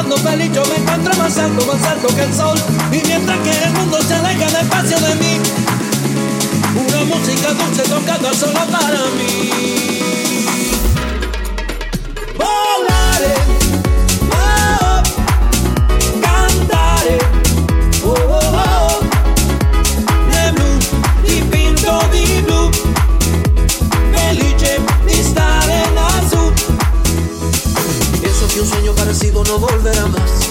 volando feliz yo me encuentro más alto, más alto que el sol. Y mientras que el mundo se aleja despacio de mí, una música dulce tocada solo para mí. Volaré, oh, cantaré. Y un sueño parecido no volverá más.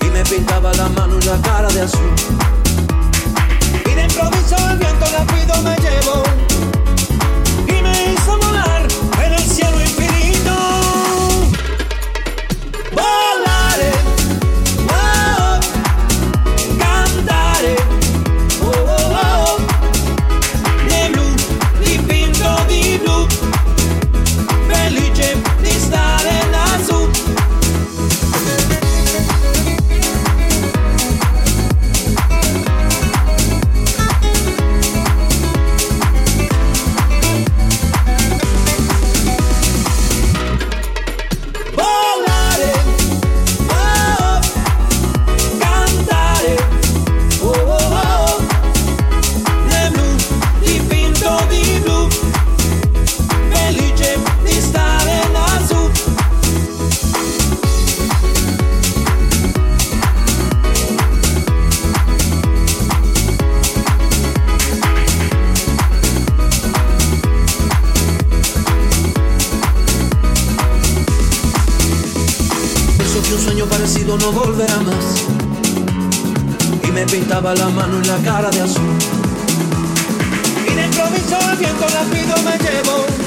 Y me pintaba la mano y la cara de azul. Y de improviso el viento rápido me llevó. Pintaba la mano y la cara de azul. Y de improviso el viento rápido me llevó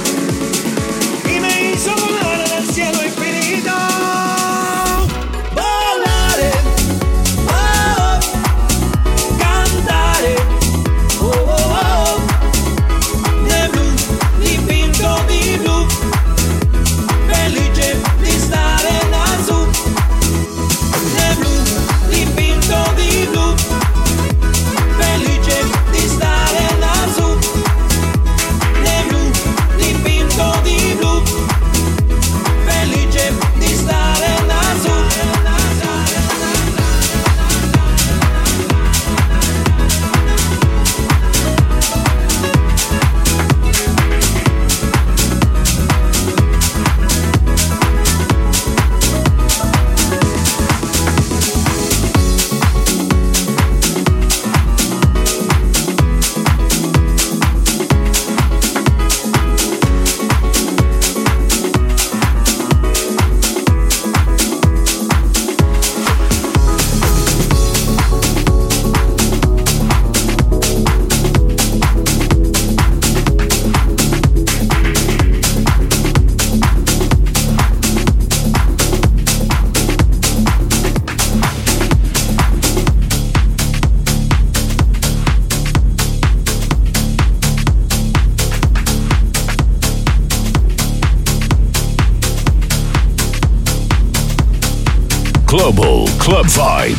Global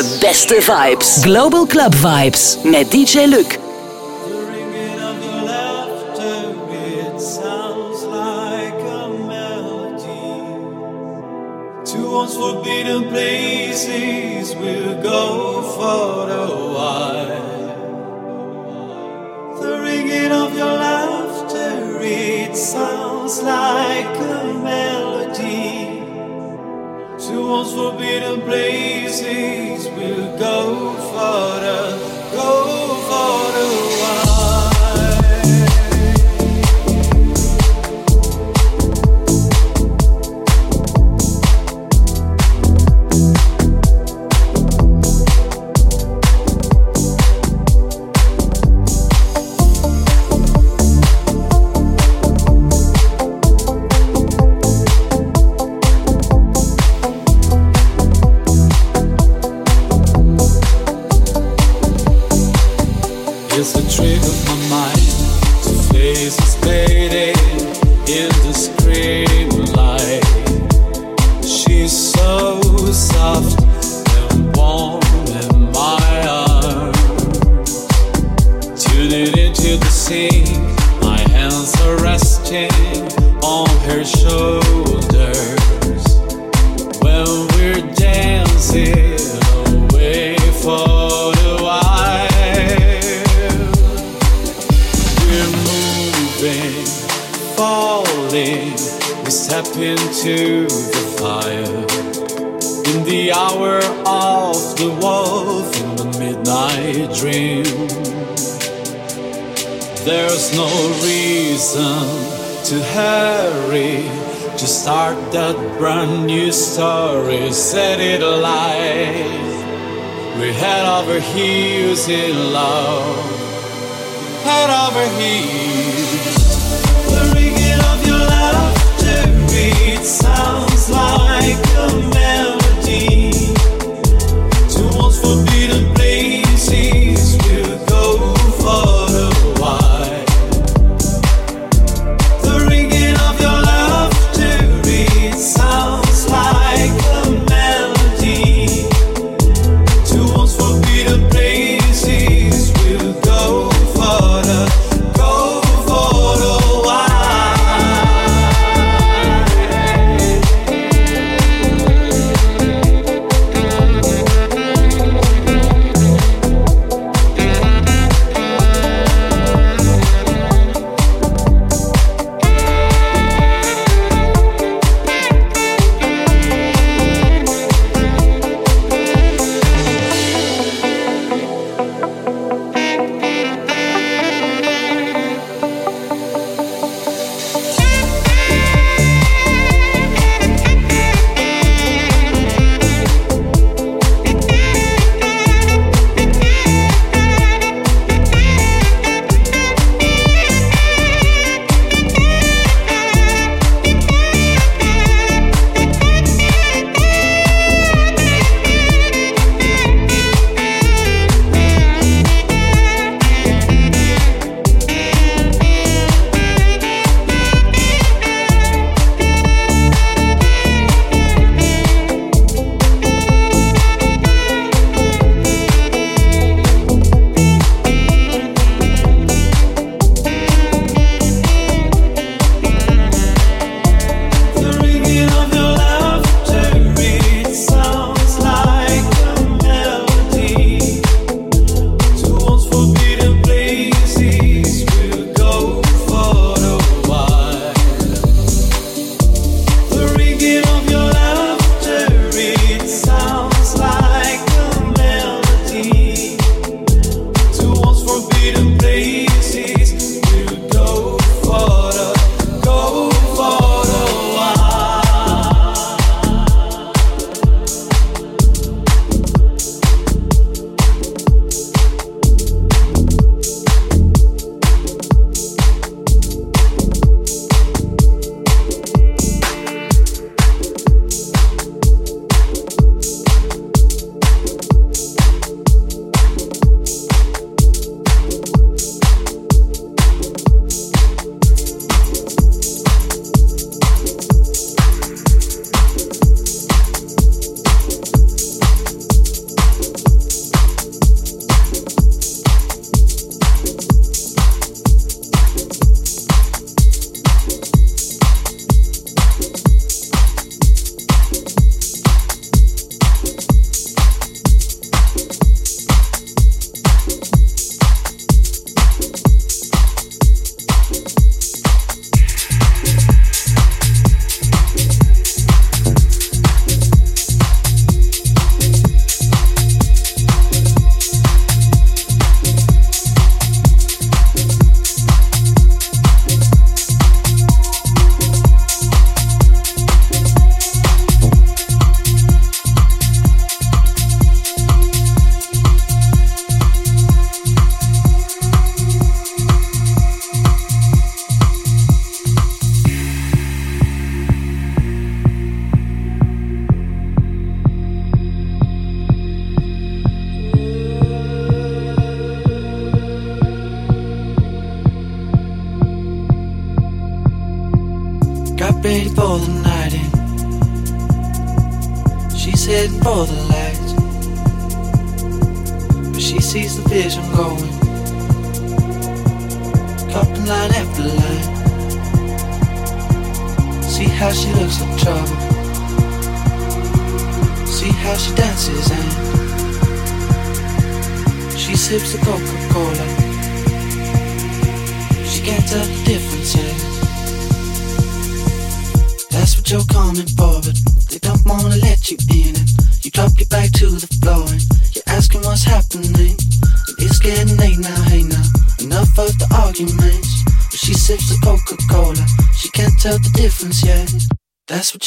Vibes. beste vibes. Global Club Vibes met DJ Luc. forbidden places we'll go for a while. The ringing of your laughter, it sounds like Once forbidden places will go for the, go for the falling we step Into the fire in the hour of the wolf in the midnight dream. There's no reason to hurry to start that brand new story, set it alight. We head over heels in love. Head over heels. The ringing of your laughter beat sounds like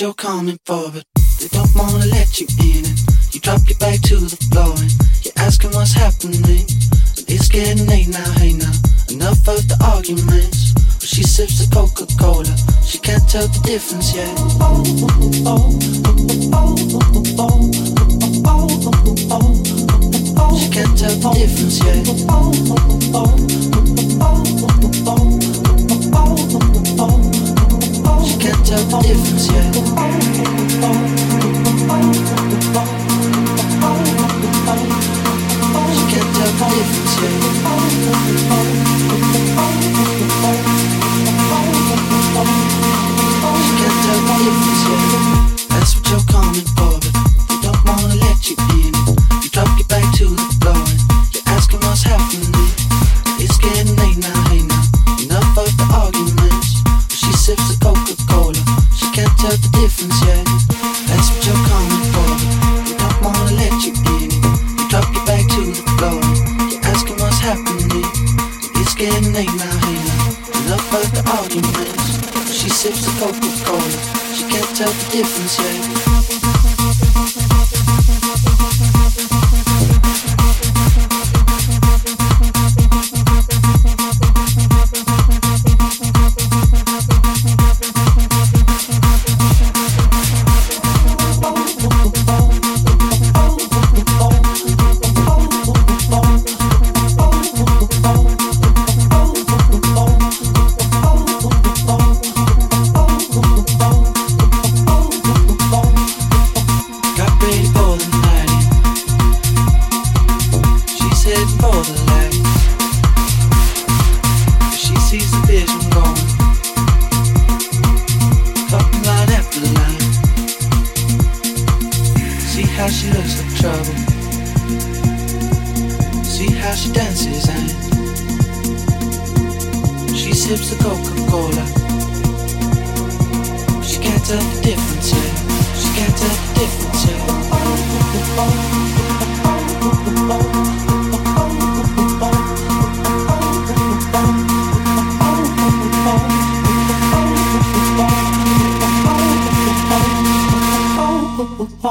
you're coming for, but they don't wanna let you in. And you drop your back to the floor and you're asking what's happening. It's getting late now, hey now. Enough of the arguments. But she sips the Coca Cola, she can't tell the difference yet. Oh, oh, oh, she can't tell the difference yet. seulement des foncières. J'ai qu'à tellement des how she looks like trouble. See how she dances and she sips the Coca Cola. She can't tell the difference, yeah. She can't tell the difference, yeah.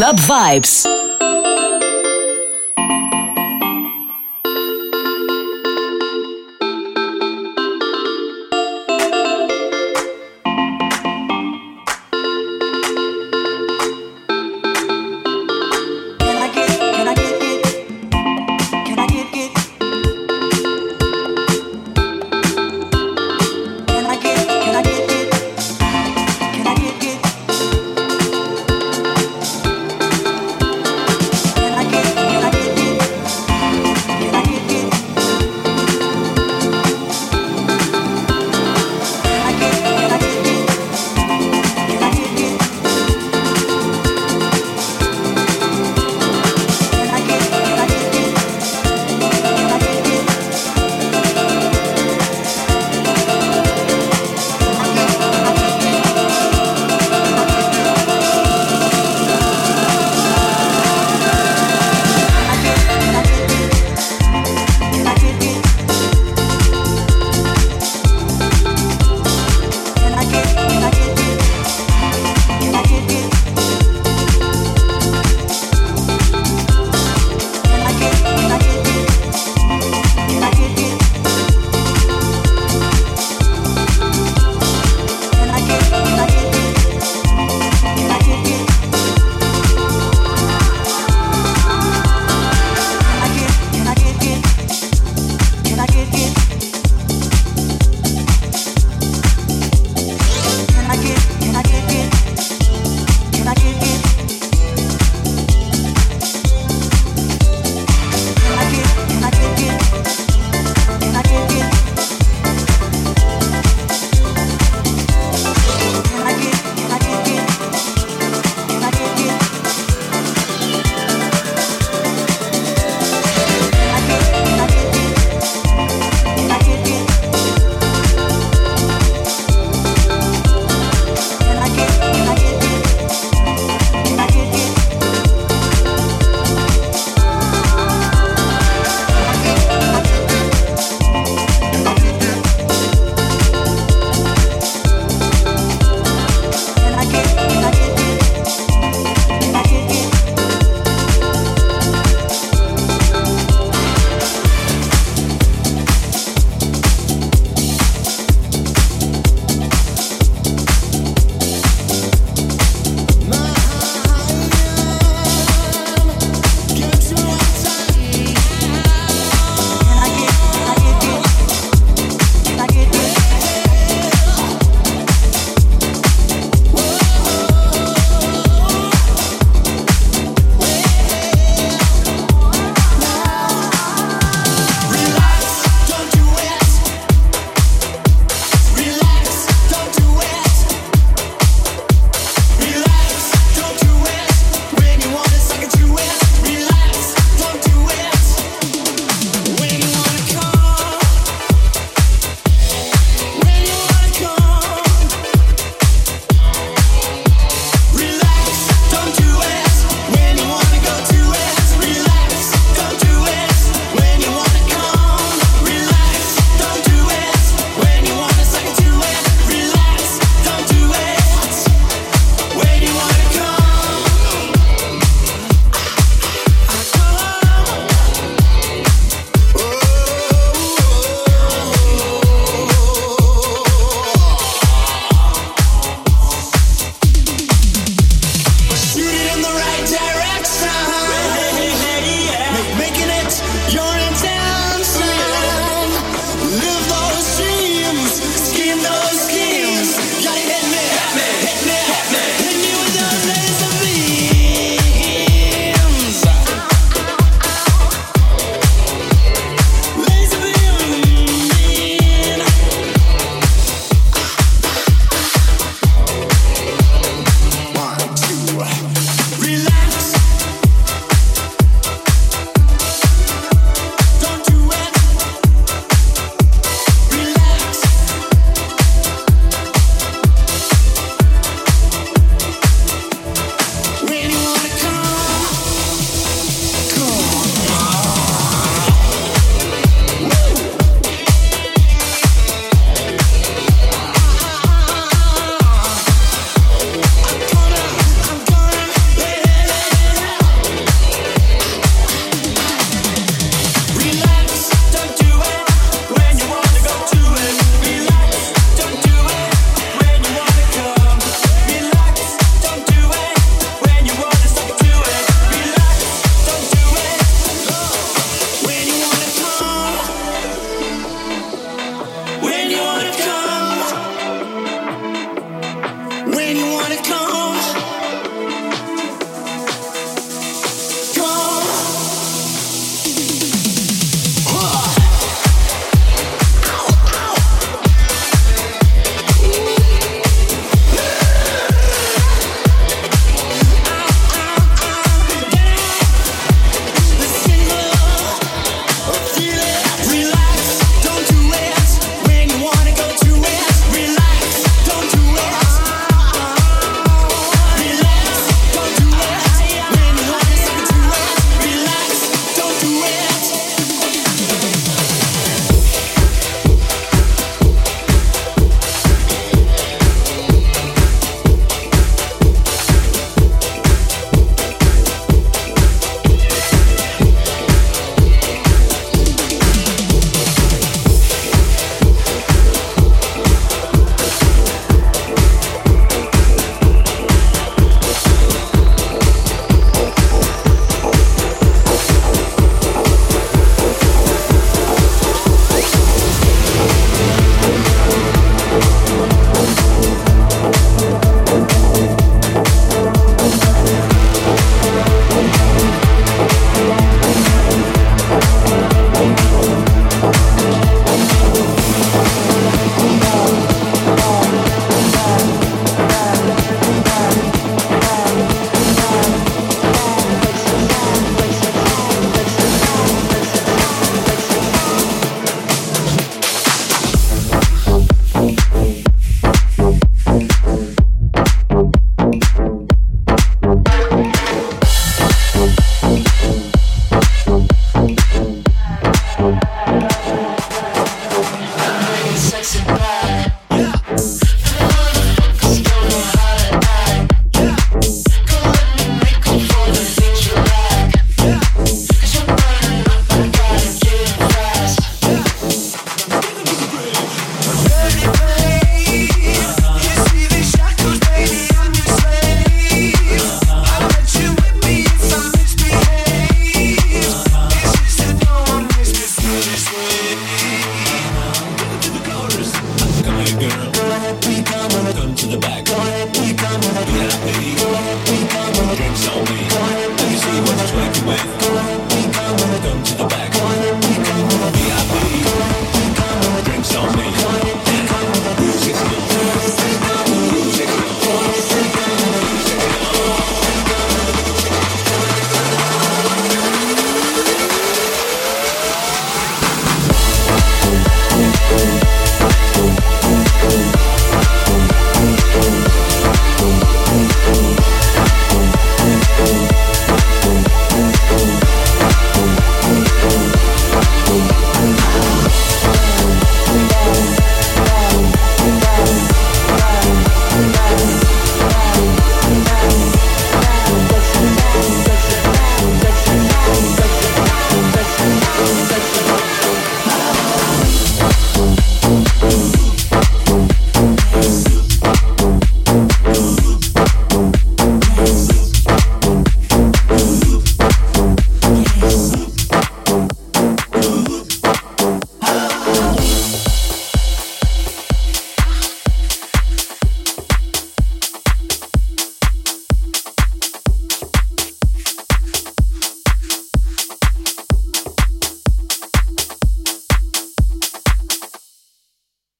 Club Vibes.